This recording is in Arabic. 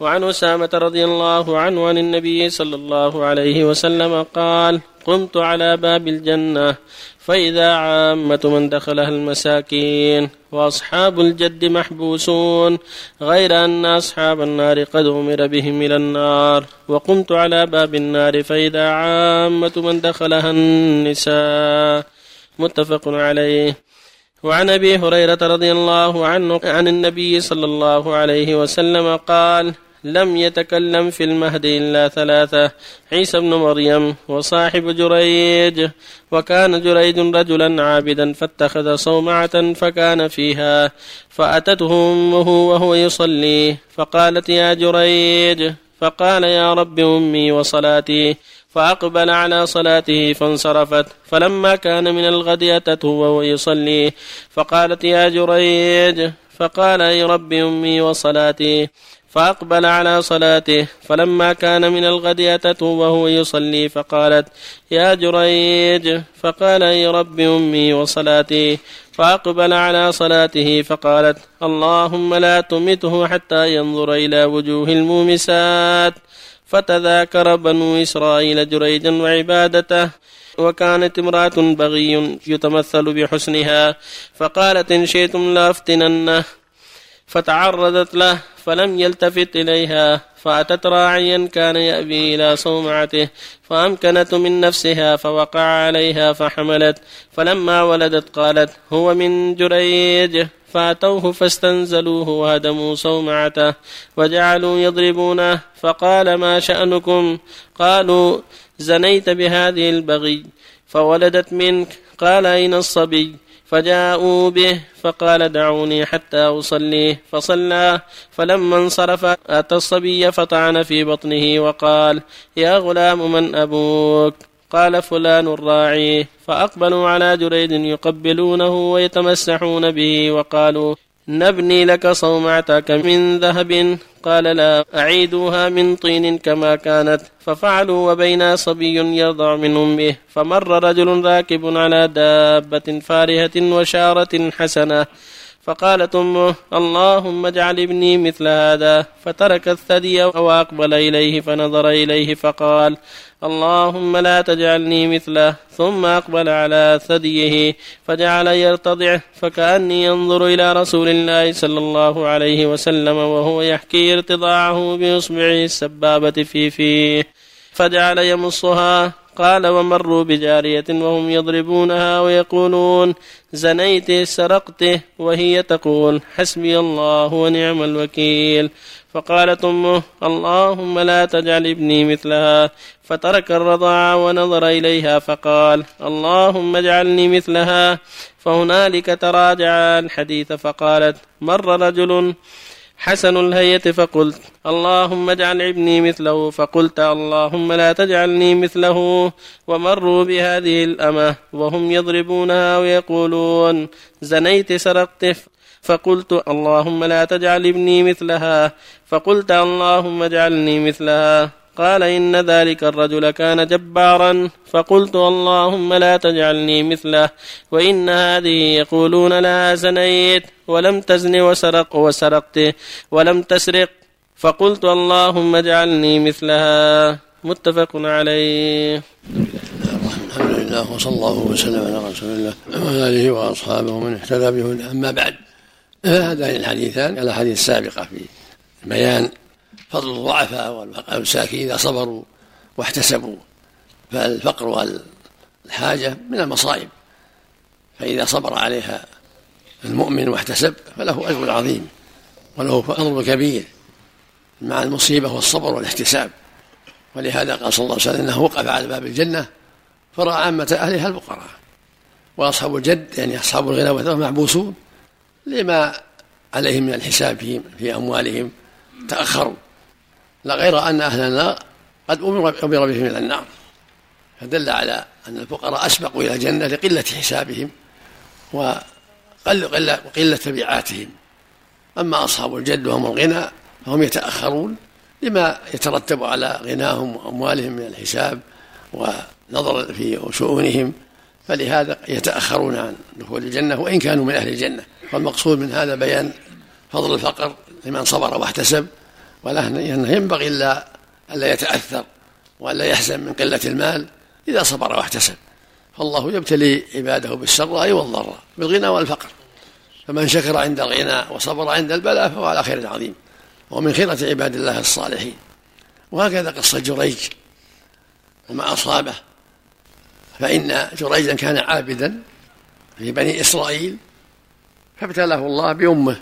وعن أسامة رضي الله عنه عن النبي صلى الله عليه وسلم قال قمت على باب الجنة فإذا عامة من دخلها المساكين وأصحاب الجد محبوسون غير أن أصحاب النار قد أمر بهم إلى النار. وقمت على باب النار فإذا عامة من دخلها النساء. متفق عليه. وعن أبي هريرة رضي الله عنه عن النبي صلى الله عليه وسلم قال لم يتكلم في المهد إلا ثلاثة. عيسى بن مريم وصاحب جريج. وكان جريج رجلا عابدا فاتخذ صومعة فكان فيها. فأتته أمه وهو يصلي. فقالت يا جريج. فقال يا رب أمي وصلاتي. فأقبل على صلاته فانصرفت. فلما كان من الغد أتته وهو يصلي. فقالت يا جريج. فقال أي رب أمي وصلاتي. فأقبل على صلاته فلما كان من الغد أتته وهو يصلي فقالت يا جريج. فقال أي رب أمي وصلاتي. فأقبل على صلاته فقالت اللهم لا تمته حتى ينظر إلى وجوه المومسات. فتذاكر بنو إسرائيل جريجا وعبادته وكانت امرأة بغي يتمثل بحسنها. فقالت إن شئتم لأفتننه. فتعرضت له فلم يلتفت إليها فأتت راعيا كان يأبي إلى صومعته فأمكنت من نفسها فوقع عليها فحملت فلما ولدت قالت هو من جريج. فأتوه فاستنزلوه وهدموا صومعته وجعلوا يضربونه فقال ما شأنكم؟ قالوا زنيت بهذه البغي فولدت منك. قال أين الصبي؟ فجاءوا به فقال دعوني حتى أصلي. فصلى. فلما انصرف أتى الصبي فطعن في بطنه وقال يا غلام من أبوك؟ قال فلان الراعي. فأقبلوا على جريد يقبلونه ويتمسحون به وقالوا نبني لك صومعتك من ذهب. قال لا أعيدوها من طين كما كانت. ففعلوا وبين صبي يرضع من أمه. فمر رجل راكب على دابة فارهة وشارة حسنة. فقالت أمه اللهم اجعل ابني مثل هذا. فترك الثدي وأقبل إليه فنظر إليه فقال اللهم لا تجعلني مثله. ثم أقبل على ثديه فجعل يرتضع فكأني ينظر إلى رسول الله صلى الله عليه وسلم وهو يحكي ارتضاعه باصبعه السبابة في فيه. فجعل يمصها قال ومروا بجارية وهم يضربونها ويقولون زنيت سرقت وهي تقول حسبي الله ونعم الوكيل. فقالت أمه اللهم لا تجعل ابني مثلها. فترك الرضاع ونظر إليها فقال اللهم اجعلني مثلها. فهنالك تراجع الحديث فقالت مر رجل حسن الهيئة فقلت اللهم اجعل ابني مثله. فقلت اللهم لا تجعلني مثله. ومروا بهذه الأمة وهم يضربونها ويقولون زنيت سرقت فقلت اللهم لا تجعل ابني مثلها. فقلت اللهم اجعلني مثلها. قال إن ذلك الرجل كان جبارا فقلت اللهم لا تجعلني مثله وإن هذه يقولون لها زنيت ولم تزن وسرق وسرقت ولم تسرق فقلت اللهم اجعلني مثلها متفق عليه. الحمد لله وصلى الله وسلم على رسول الله وعلى آله وأصحابه ومن اهتدى به. أما بعد هذان الحديثان الأحاديث السابقة في بيان فضل الضعفاء والمساكين إذا صبروا واحتسبوا فالفقر والحاجة من المصائب. فإذا صبر عليها المؤمن واحتسب فله أجر عظيم وله فضل كبير مع المصيبة والصبر والاحتساب. ولهذا قال صلى الله عليه وسلم إنه وقف على باب الجنة فرأى عامة أهلها الفقراء. وأصحاب الجد يعني أصحاب الغنى محبوسون لما عليهم من الحساب في أموالهم تأخروا. لا غير أن أهل النار قد أمر بهم إلى النار. فدل على أن الفقراء أسبقوا إلى الجنة لقلة حسابهم وقل قلة تبعاتهم. أما أصحاب الجد وهم الغنى فهم يتأخرون لما يترتب على غناهم وأموالهم من الحساب ونظر في شؤونهم. فلهذا يتأخرون عن دخول الجنة وإن كانوا من أهل الجنة. والمقصود من هذا بيان فضل الفقر لمن صبر واحتسب وأنه ينبغي إلا ألا يتأثر وألا يحزن من قلة المال إذا صبر واحتسب. فالله يبتلي عباده بالسراء والضراء بالغنى والفقر. فمن شكر عند الغنى وصبر عند البلاء فهو على خير عظيم. ومن خيرة عباد الله الصالحين. وهكذا قصة جريج وما أصابه. فإن جريجا كان عابدا في بني إسرائيل فابتلاه الله بأمه.